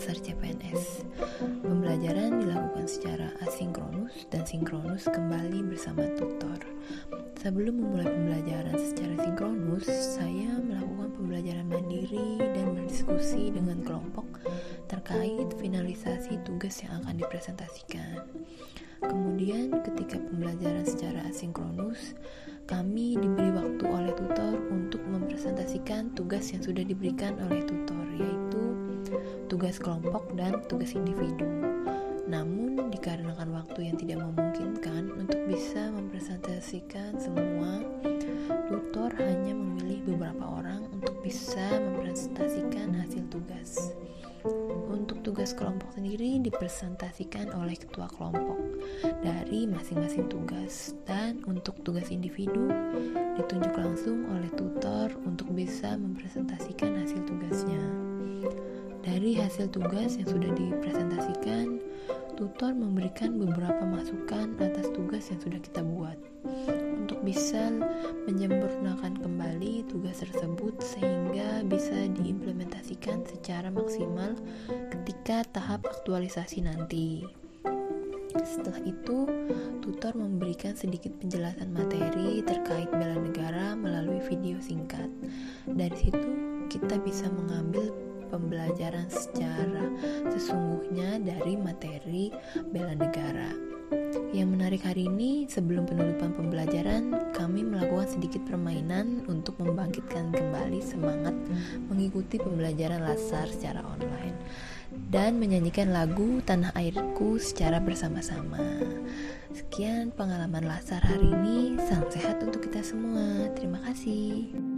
Latsar CPNS. Pembelajaran dilakukan secara asinkronus dan sinkronus kembali bersama tutor. Sebelum memulai pembelajaran secara sinkronus, saya melakukan pembelajaran mandiri dan berdiskusi dengan kelompok terkait finalisasi tugas yang akan dipresentasikan. Kemudian, ketika pembelajaran secara asinkronus, kami diberi waktu oleh tutor untuk mempresentasikan tugas yang sudah diberikan oleh tutor, yaitu tugas kelompok dan tugas individu. Namun, dikarenakan waktu yang tidak memungkinkan untuk bisa mempresentasikan semua, tutor hanya memilih beberapa orang untuk bisa mempresentasikan hasil tugas. Tugas kelompok sendiri dipresentasikan oleh ketua kelompok dari masing-masing tugas dan untuk tugas individu ditunjuk langsung oleh tutor untuk bisa mempresentasikan hasil tugasnya. Dari hasil tugas yang sudah dipresentasikan, tutor memberikan beberapa masukan atas tugas yang sudah kita buat untuk bisa menyempurnakan kembali tugas tersebut sehingga bisa diimplementasikan secara maksimal ketika tahap aktualisasi nanti. Setelah itu, tutor memberikan sedikit penjelasan materi terkait bela negara melalui video singkat. Dari situ, kita bisa mengambil pembelajaran secara sesungguhnya dari materi bela negara. Yang menarik hari ini, sebelum penutupan pembelajaran, kami melakukan sedikit permainan untuk membangkitkan kembali semangat mengikuti pembelajaran lasar secara online dan menyanyikan lagu Tanah Airku secara bersama-sama. Sekian pengalaman lasar hari ini, salam sehat untuk kita semua. Terima kasih.